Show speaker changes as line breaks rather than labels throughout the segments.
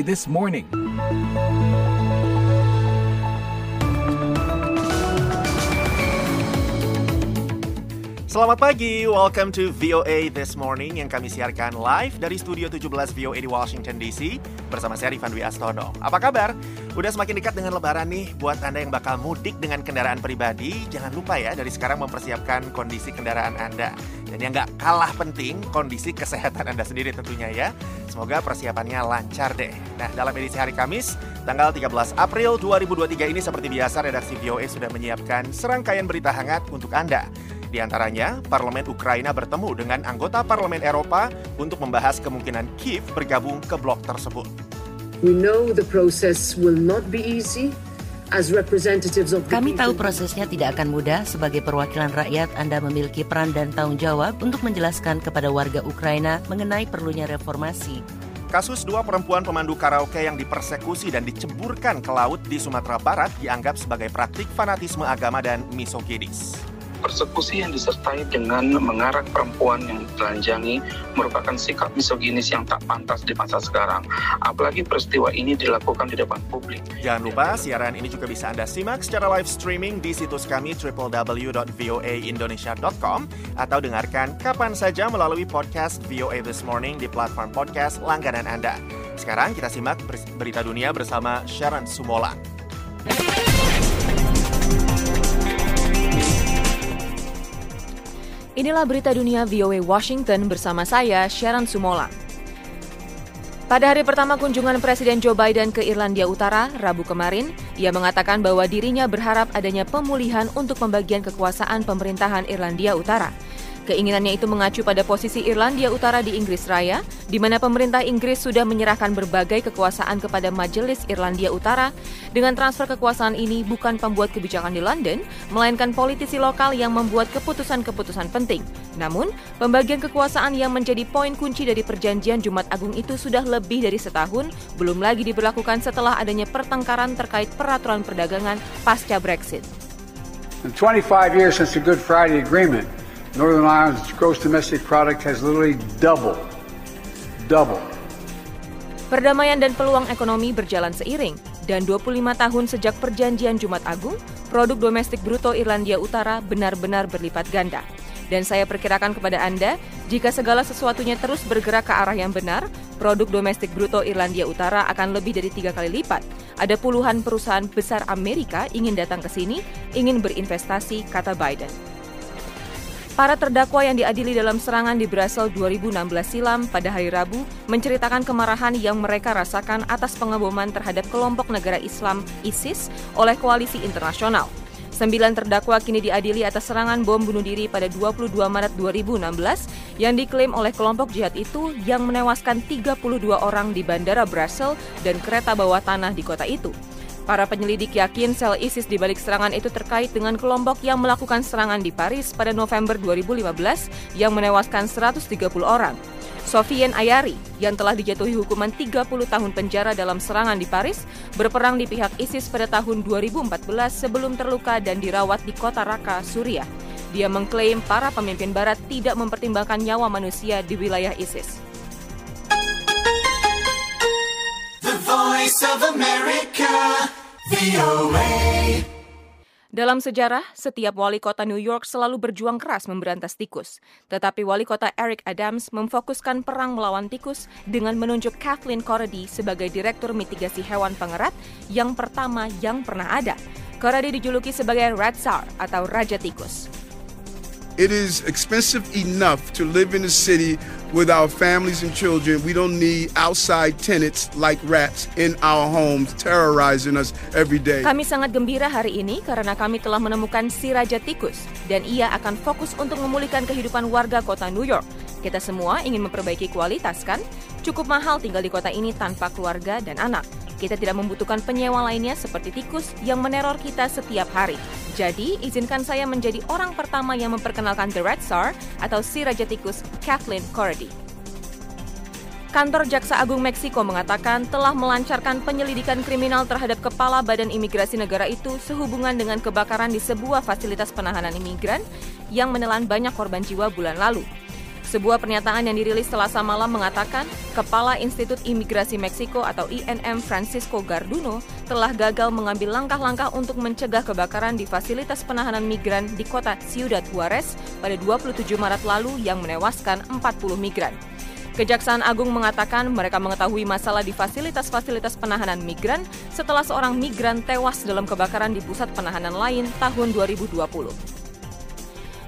This Morning.
Selamat pagi, welcome to VOA This Morning yang kami siarkan live dari Studio 17 VOA di Washington DC bersama saya Rifan Dwi Astono. Apa kabar? Udah semakin dekat dengan lebaran nih, buat Anda yang bakal mudik dengan kendaraan pribadi, jangan lupa ya dari sekarang mempersiapkan kondisi kendaraan Anda. Dan yang nggak kalah penting, kondisi kesehatan Anda sendiri tentunya ya. Semoga persiapannya lancar deh. Nah, dalam edisi hari Kamis, tanggal 13 April 2023 ini seperti biasa redaksi VOA sudah menyiapkan serangkaian berita hangat untuk Anda. Di antaranya, Parlemen Ukraina bertemu dengan anggota Parlemen Eropa untuk membahas kemungkinan Kiev bergabung ke blok tersebut.
We know the process will not be easy. As representatives of the
Kami tahu
people-
prosesnya tidak akan mudah. Sebagai perwakilan rakyat, Anda memiliki peran dan tanggung jawab untuk menjelaskan kepada warga Ukraina mengenai perlunya reformasi.
Kasus dua perempuan pemandu karaoke yang dipersekusi dan diceburkan ke laut di Sumatera Barat dianggap sebagai praktik fanatisme agama dan misoginis.
Persekusi yang disertai dengan mengarak perempuan yang telanjangi merupakan sikap misoginis yang tak pantas di masa sekarang. Apalagi peristiwa ini dilakukan di depan publik.
Jangan lupa siaran ini juga bisa Anda simak secara live streaming di situs kami www.voaindonesia.com atau dengarkan kapan saja melalui podcast VOA This Morning di platform podcast langganan Anda. Sekarang kita simak ber- berita dunia bersama Sharon Sumola.
Inilah berita dunia VOA Washington bersama saya, Sharon Sumola. Pada hari pertama kunjungan Presiden Joe Biden ke Irlandia Utara, Rabu kemarin, ia mengatakan bahwa dirinya berharap adanya pemulihan untuk pembagian kekuasaan pemerintahan Irlandia Utara. Keinginannya itu mengacu pada posisi Irlandia Utara di Inggris Raya, di mana pemerintah Inggris sudah menyerahkan berbagai kekuasaan kepada Majelis Irlandia Utara. Dengan transfer kekuasaan ini bukan pembuat kebijakan di London, melainkan politisi lokal yang membuat keputusan-keputusan penting. Namun, pembagian kekuasaan yang menjadi poin kunci dari perjanjian Jumat Agung itu sudah lebih dari setahun, belum lagi diberlakukan setelah adanya pertengkaran terkait peraturan perdagangan pasca Brexit.
In 25 years since the Good Friday Agreement, Northern Ireland's gross domestic product has literally doubled. Doubled.
Perdamaian dan peluang ekonomi berjalan seiring, dan 25 tahun sejak perjanjian Jumat Agung, produk domestik bruto Irlandia Utara benar-benar berlipat ganda. Dan saya perkirakan kepada Anda, jika segala sesuatunya terus bergerak ke arah yang benar, produk domestik bruto Irlandia Utara akan lebih dari tiga kali lipat. Ada puluhan perusahaan besar Amerika ingin datang ke sini, ingin berinvestasi, kata Biden. Para terdakwa yang diadili dalam serangan di Brasil 2016 silam pada hari Rabu menceritakan kemarahan yang mereka rasakan atas pengeboman terhadap kelompok negara Islam ISIS oleh koalisi internasional. Sembilan terdakwa kini diadili atas serangan bom bunuh diri pada 22 Maret 2016 yang diklaim oleh kelompok jihad itu yang menewaskan 32 orang di bandara Brasil dan kereta bawah tanah di kota itu. Para penyelidik yakin sel ISIS di balik serangan itu terkait dengan kelompok yang melakukan serangan di Paris pada November 2015 yang menewaskan 130 orang. Sofian Ayari, yang telah dijatuhi hukuman 30 tahun penjara dalam serangan di Paris, berperang di pihak ISIS pada tahun 2014 sebelum terluka dan dirawat di kota Raqqa, Suriah. Dia mengklaim para pemimpin barat tidak mempertimbangkan nyawa manusia di wilayah ISIS.
The voice of America.
Dalam sejarah, setiap wali kota New York selalu berjuang keras memberantas tikus. Tetapi wali kota Eric Adams memfokuskan perang melawan tikus dengan menunjuk Kathleen Corrady sebagai direktur mitigasi hewan pengerat yang pertama yang pernah ada. Corrady dijuluki sebagai Rat Tsar atau Raja Tikus.
It is expensive enough to live in the city with our families and children. We don't need outside tenants like rats in our homes terrorizing us every day.
Kami sangat gembira hari ini karena kami telah menemukan si Raja Tikus dan ia akan fokus untuk memulihkan kehidupan warga kota New York. Kita semua ingin memperbaiki kualitas kan? Cukup mahal tinggal di kota ini tanpa keluarga dan anak. Kita tidak membutuhkan penyewa lainnya seperti tikus yang meneror kita setiap hari. Jadi, izinkan saya menjadi orang pertama yang memperkenalkan The Red Star atau si Raja Tikus, Kathleen Corrady. Kantor Jaksa Agung Meksiko mengatakan telah melancarkan penyelidikan kriminal terhadap kepala Badan Imigrasi Negara itu sehubungan dengan kebakaran di sebuah fasilitas penahanan imigran yang menelan banyak korban jiwa bulan lalu. Sebuah pernyataan yang dirilis selasa malam mengatakan Kepala Institut Imigrasi Meksiko atau INM Francisco Garduno telah gagal mengambil langkah-langkah untuk mencegah kebakaran di fasilitas penahanan migran di kota Ciudad Juarez pada 27 Maret lalu yang menewaskan 40 migran. Kejaksaan Agung mengatakan mereka mengetahui masalah di fasilitas-fasilitas penahanan migran setelah seorang migran tewas dalam kebakaran di pusat penahanan lain tahun 2020.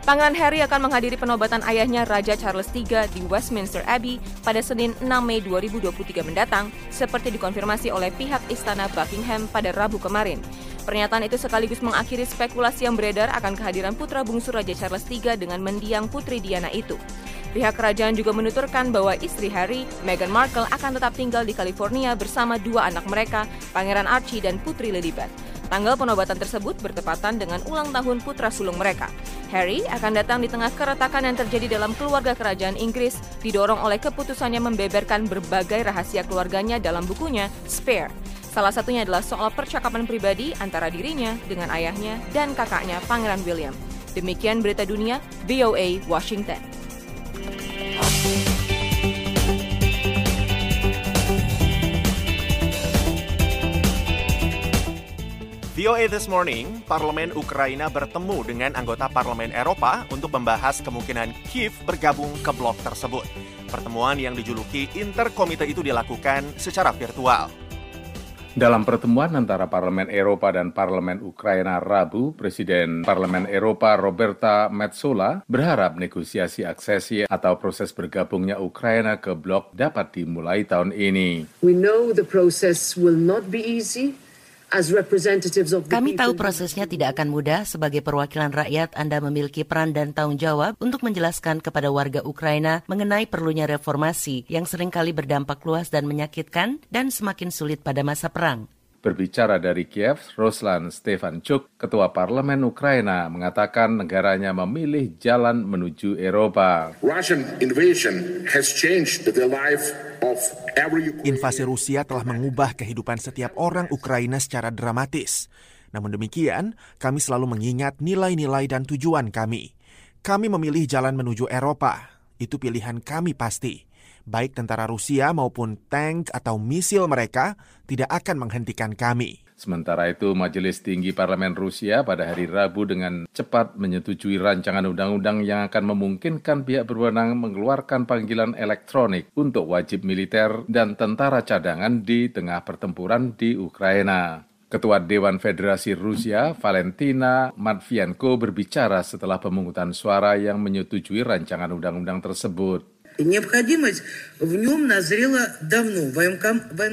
Pangeran Harry akan menghadiri penobatan ayahnya Raja Charles III di Westminster Abbey pada Senin 6 Mei 2023 mendatang, seperti dikonfirmasi oleh pihak Istana Buckingham pada Rabu kemarin. Pernyataan itu sekaligus mengakhiri spekulasi yang beredar akan kehadiran putra bungsu Raja Charles III dengan mendiang Putri Diana itu. Pihak kerajaan juga menuturkan bahwa istri Harry, Meghan Markle, akan tetap tinggal di California bersama dua anak mereka, Pangeran Archie dan Putri Lilibet. Tanggal penobatan tersebut bertepatan dengan ulang tahun putra sulung mereka. Harry akan datang di tengah keretakan yang terjadi dalam keluarga kerajaan Inggris, didorong oleh keputusannya membeberkan berbagai rahasia keluarganya dalam bukunya Spare. Salah satunya adalah soal percakapan pribadi antara dirinya dengan ayahnya dan kakaknya Pangeran William. Demikian berita dunia, VOA Washington.
VOA This Morning, Parlemen Ukraina bertemu dengan anggota Parlemen Eropa untuk membahas kemungkinan Kiev bergabung ke blok tersebut. Pertemuan yang dijuluki Interkomite itu dilakukan secara virtual.
Dalam pertemuan antara Parlemen Eropa dan Parlemen Ukraina Rabu, Presiden Parlemen Eropa Roberta Metsola berharap negosiasi aksesi atau proses bergabungnya Ukraina ke blok dapat dimulai tahun ini.
We know the process will not be easy.
Kami tahu prosesnya tidak akan mudah. Sebagai perwakilan rakyat, Anda memiliki peran dan tanggung jawab untuk menjelaskan kepada warga Ukraina mengenai perlunya reformasi yang sering kali berdampak luas dan menyakitkan dan semakin sulit pada masa perang.
Berbicara dari Kiev, Ruslan Stefanchuk, Ketua Parlemen Ukraina, mengatakan negaranya memilih jalan menuju Eropa.
Russian invasion has changed the life of every
Invasi Rusia telah mengubah kehidupan setiap orang Ukraina secara dramatis. Namun demikian, kami selalu mengingat nilai-nilai dan tujuan kami. Kami memilih jalan menuju Eropa. Itu pilihan kami pasti baik tentara Rusia maupun tank atau misil mereka tidak akan menghentikan kami.
Sementara itu, Majelis Tinggi Parlemen Rusia pada hari Rabu dengan cepat menyetujui rancangan undang-undang yang akan memungkinkan pihak berwenang mengeluarkan panggilan elektronik untuk wajib militer dan tentara cadangan di tengah pertempuran di Ukraina. Ketua Dewan Federasi Rusia, Valentina Matvienko berbicara setelah pemungutan suara yang menyetujui rancangan undang-undang tersebut.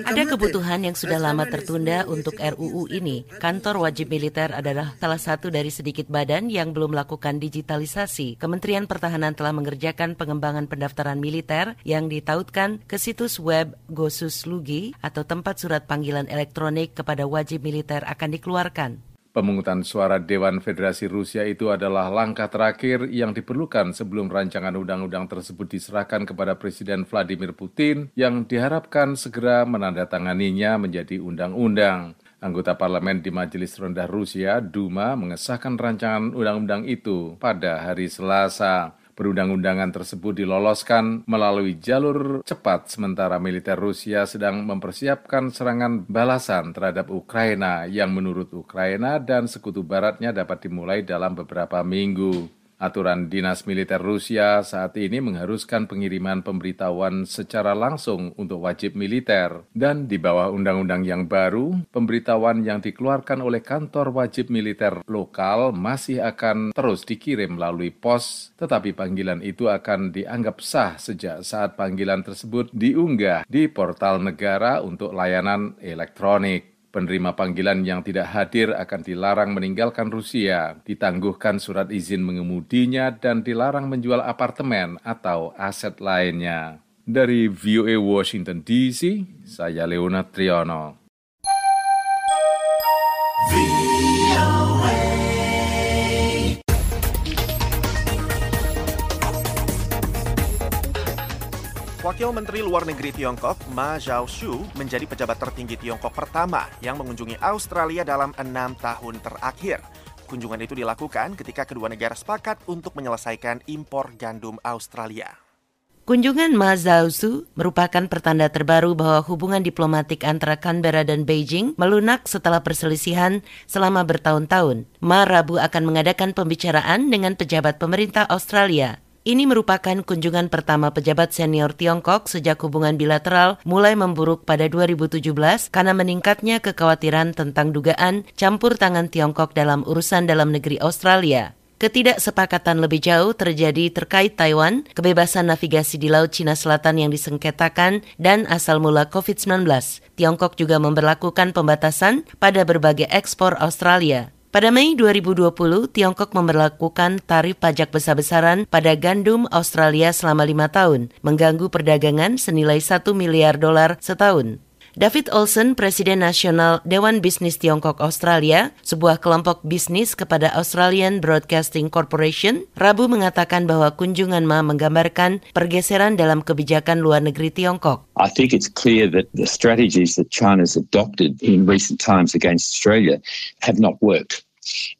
Ada kebutuhan yang sudah lama tertunda untuk RUU ini. Kantor wajib militer adalah salah satu dari sedikit badan yang belum melakukan digitalisasi. Kementerian Pertahanan telah mengerjakan pengembangan pendaftaran militer yang ditautkan ke situs web Gosus Lugi atau tempat surat panggilan elektronik kepada wajib militer akan dikeluarkan.
Pemungutan suara Dewan Federasi Rusia itu adalah langkah terakhir yang diperlukan sebelum rancangan undang-undang tersebut diserahkan kepada Presiden Vladimir Putin yang diharapkan segera menandatanganinya menjadi undang-undang. Anggota parlemen di Majelis Rendah Rusia, Duma, mengesahkan rancangan undang-undang itu pada hari Selasa. Perundang-undangan tersebut diloloskan melalui jalur cepat sementara militer Rusia sedang mempersiapkan serangan balasan terhadap Ukraina yang menurut Ukraina dan sekutu baratnya dapat dimulai dalam beberapa minggu. Aturan dinas militer Rusia saat ini mengharuskan pengiriman pemberitahuan secara langsung untuk wajib militer. Dan di bawah undang-undang yang baru, pemberitahuan yang dikeluarkan oleh kantor wajib militer lokal masih akan terus dikirim melalui pos, tetapi panggilan itu akan dianggap sah sejak saat panggilan tersebut diunggah di portal negara untuk layanan elektronik. Penerima panggilan yang tidak hadir akan dilarang meninggalkan Rusia, ditangguhkan surat izin mengemudinya, dan dilarang menjual apartemen atau aset lainnya. Dari VOA Washington DC, saya Leona Triono.
Wakil Menteri Luar Negeri Tiongkok, Ma Zhaoshu, menjadi pejabat tertinggi Tiongkok pertama yang mengunjungi Australia dalam enam tahun terakhir. Kunjungan itu dilakukan ketika kedua negara sepakat untuk menyelesaikan impor gandum Australia.
Kunjungan Ma Zhaozu merupakan pertanda terbaru bahwa hubungan diplomatik antara Canberra dan Beijing melunak setelah perselisihan selama bertahun-tahun. Ma Rabu akan mengadakan pembicaraan dengan pejabat pemerintah Australia. Ini merupakan kunjungan pertama pejabat senior Tiongkok sejak hubungan bilateral mulai memburuk pada 2017 karena meningkatnya kekhawatiran tentang dugaan campur tangan Tiongkok dalam urusan dalam negeri Australia. Ketidaksepakatan lebih jauh terjadi terkait Taiwan, kebebasan navigasi di Laut Cina Selatan yang disengketakan, dan asal mula COVID-19. Tiongkok juga memperlakukan pembatasan pada berbagai ekspor Australia. Pada Mei 2020, Tiongkok memperlakukan tarif pajak besar-besaran pada gandum Australia selama lima tahun, mengganggu perdagangan senilai 1 miliar dolar setahun. David Olsen, Presiden Nasional Dewan Bisnis Tiongkok Australia, sebuah kelompok bisnis kepada Australian Broadcasting Corporation, Rabu mengatakan bahwa kunjungan Ma menggambarkan pergeseran dalam kebijakan luar negeri Tiongkok.
I think it's clear that the strategies that China's adopted in recent times against Australia have not worked.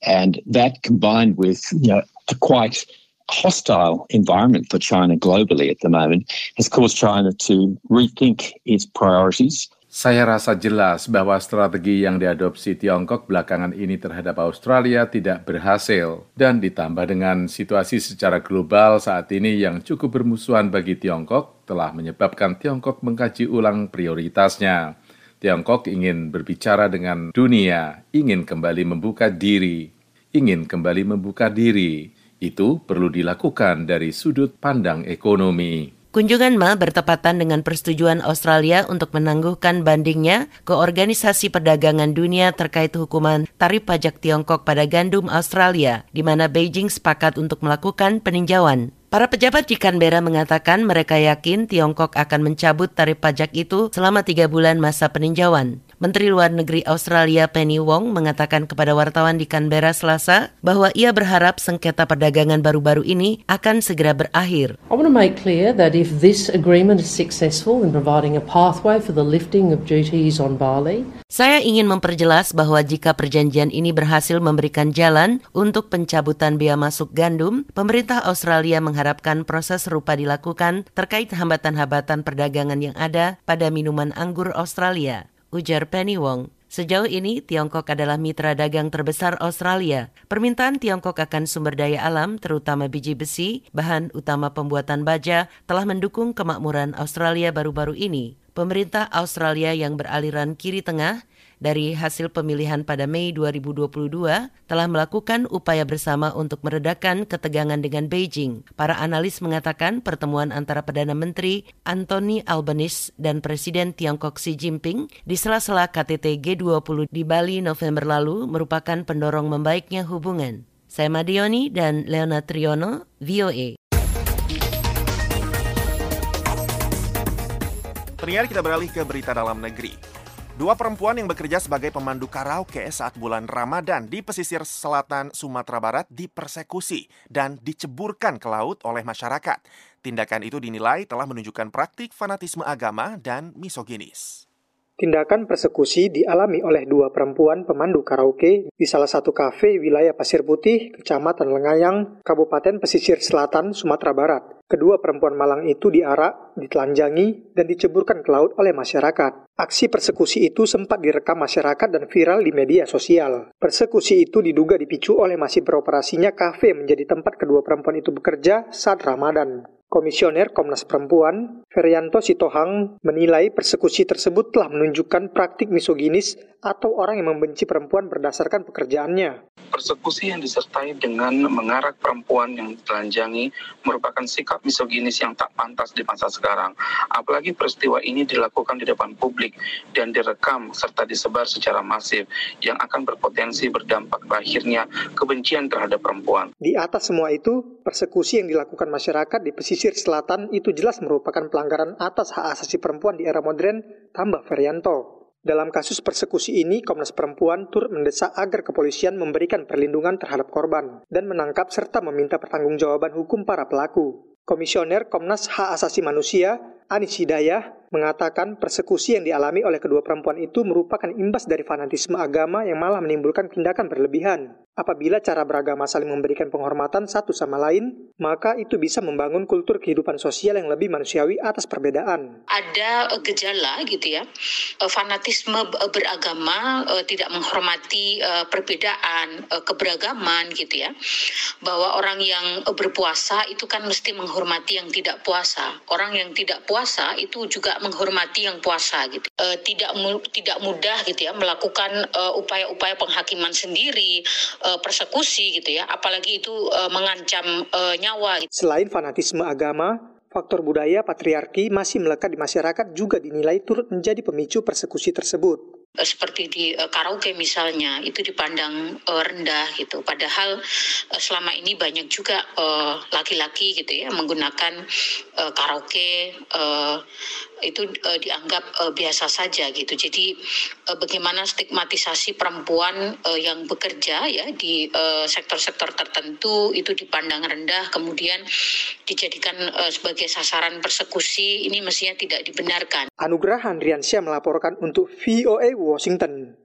And that combined with you know, a quite hostile environment for China globally at the moment has caused China to rethink its priorities
Saya rasa jelas bahwa strategi yang diadopsi Tiongkok belakangan ini terhadap Australia tidak berhasil dan ditambah dengan situasi secara global saat ini yang cukup bermusuhan bagi Tiongkok telah menyebabkan Tiongkok mengkaji ulang prioritasnya. Tiongkok ingin berbicara dengan dunia, ingin kembali membuka diri, ingin kembali membuka diri. Itu perlu dilakukan dari sudut pandang ekonomi.
Kunjungan Ma bertepatan dengan persetujuan Australia untuk menangguhkan bandingnya ke Organisasi Perdagangan Dunia terkait hukuman tarif pajak Tiongkok pada gandum Australia, di mana Beijing sepakat untuk melakukan peninjauan. Para pejabat di Canberra mengatakan mereka yakin Tiongkok akan mencabut tarif pajak itu selama tiga bulan masa peninjauan. Menteri Luar Negeri Australia Penny Wong mengatakan kepada wartawan di Canberra Selasa bahwa ia berharap sengketa perdagangan baru-baru ini akan segera berakhir.
I want to make clear that if this agreement is successful in providing a pathway for the lifting of duties on barley,
saya ingin memperjelas bahwa jika perjanjian ini berhasil memberikan jalan untuk pencabutan bea masuk gandum, pemerintah Australia mengharapkan proses serupa dilakukan terkait hambatan-hambatan perdagangan yang ada pada minuman anggur Australia, ujar Penny Wong. Sejauh ini, Tiongkok adalah mitra dagang terbesar Australia. Permintaan Tiongkok akan sumber daya alam, terutama biji besi, bahan utama pembuatan baja, telah mendukung kemakmuran Australia baru-baru ini pemerintah Australia yang beraliran kiri tengah dari hasil pemilihan pada Mei 2022 telah melakukan upaya bersama untuk meredakan ketegangan dengan Beijing. Para analis mengatakan pertemuan antara Perdana Menteri Anthony Albanese dan Presiden Tiongkok Xi Jinping di sela-sela KTT G20 di Bali November lalu merupakan pendorong membaiknya hubungan. Saya Madioni dan Leona Triono, VOA.
Pendengar kita beralih ke berita dalam negeri. Dua perempuan yang bekerja sebagai pemandu karaoke saat bulan Ramadan di pesisir selatan Sumatera Barat dipersekusi dan diceburkan ke laut oleh masyarakat. Tindakan itu dinilai telah menunjukkan praktik fanatisme agama dan misoginis.
Tindakan persekusi dialami oleh dua perempuan pemandu karaoke di salah satu kafe wilayah Pasir Putih, Kecamatan Lengayang, Kabupaten Pesisir Selatan, Sumatera Barat. Kedua perempuan malang itu diarak, ditelanjangi, dan diceburkan ke laut oleh masyarakat. Aksi persekusi itu sempat direkam masyarakat dan viral di media sosial. Persekusi itu diduga dipicu oleh masih beroperasinya kafe menjadi tempat kedua perempuan itu bekerja saat Ramadan. Komisioner Komnas Perempuan, Ferianto Sitohang, menilai persekusi tersebut telah menunjukkan praktik misoginis atau orang yang membenci perempuan berdasarkan pekerjaannya.
Persekusi yang disertai dengan mengarak perempuan yang telanjangi merupakan sikap misoginis yang tak pantas di masa sekarang. Apalagi peristiwa ini dilakukan di depan publik dan direkam serta disebar secara masif yang akan berpotensi berdampak berakhirnya kebencian terhadap perempuan.
Di atas semua itu, persekusi yang dilakukan masyarakat di pesisir pesisir selatan itu jelas merupakan pelanggaran atas hak asasi perempuan di era modern, tambah Ferianto. Dalam kasus persekusi ini, Komnas Perempuan turut mendesak agar kepolisian memberikan perlindungan terhadap korban dan menangkap serta meminta pertanggungjawaban hukum para pelaku. Komisioner Komnas Hak Asasi Manusia, Anis Hidayah mengatakan persekusi yang dialami oleh kedua perempuan itu merupakan imbas dari fanatisme agama yang malah menimbulkan tindakan berlebihan. Apabila cara beragama saling memberikan penghormatan satu sama lain, maka itu bisa membangun kultur kehidupan sosial yang lebih manusiawi atas perbedaan.
Ada eh, gejala gitu ya, eh, fanatisme beragama, eh, tidak menghormati perbedaan, keberagaman gitu ya, bahwa orang yang berpuasa itu kan mesti menghormati yang tidak puasa. Orang yang tidak puasa itu juga menghormati yang puasa gitu. Tidak mudah gitu ya melakukan upaya-upaya penghakiman sendiri uh, persekusi gitu ya, apalagi itu uh, mengancam uh, nyawa.
Selain fanatisme agama, faktor budaya patriarki masih melekat di masyarakat juga dinilai turut menjadi pemicu persekusi tersebut
seperti di karaoke misalnya itu dipandang rendah gitu padahal selama ini banyak juga laki-laki gitu ya menggunakan karaoke itu uh, dianggap uh, biasa saja gitu. Jadi uh, bagaimana stigmatisasi perempuan uh, yang bekerja ya di sektor-sektor uh, tertentu itu dipandang rendah kemudian dijadikan uh, sebagai sasaran persekusi ini mestinya tidak dibenarkan.
Anugerah Handriansyah melaporkan untuk VOA Washington.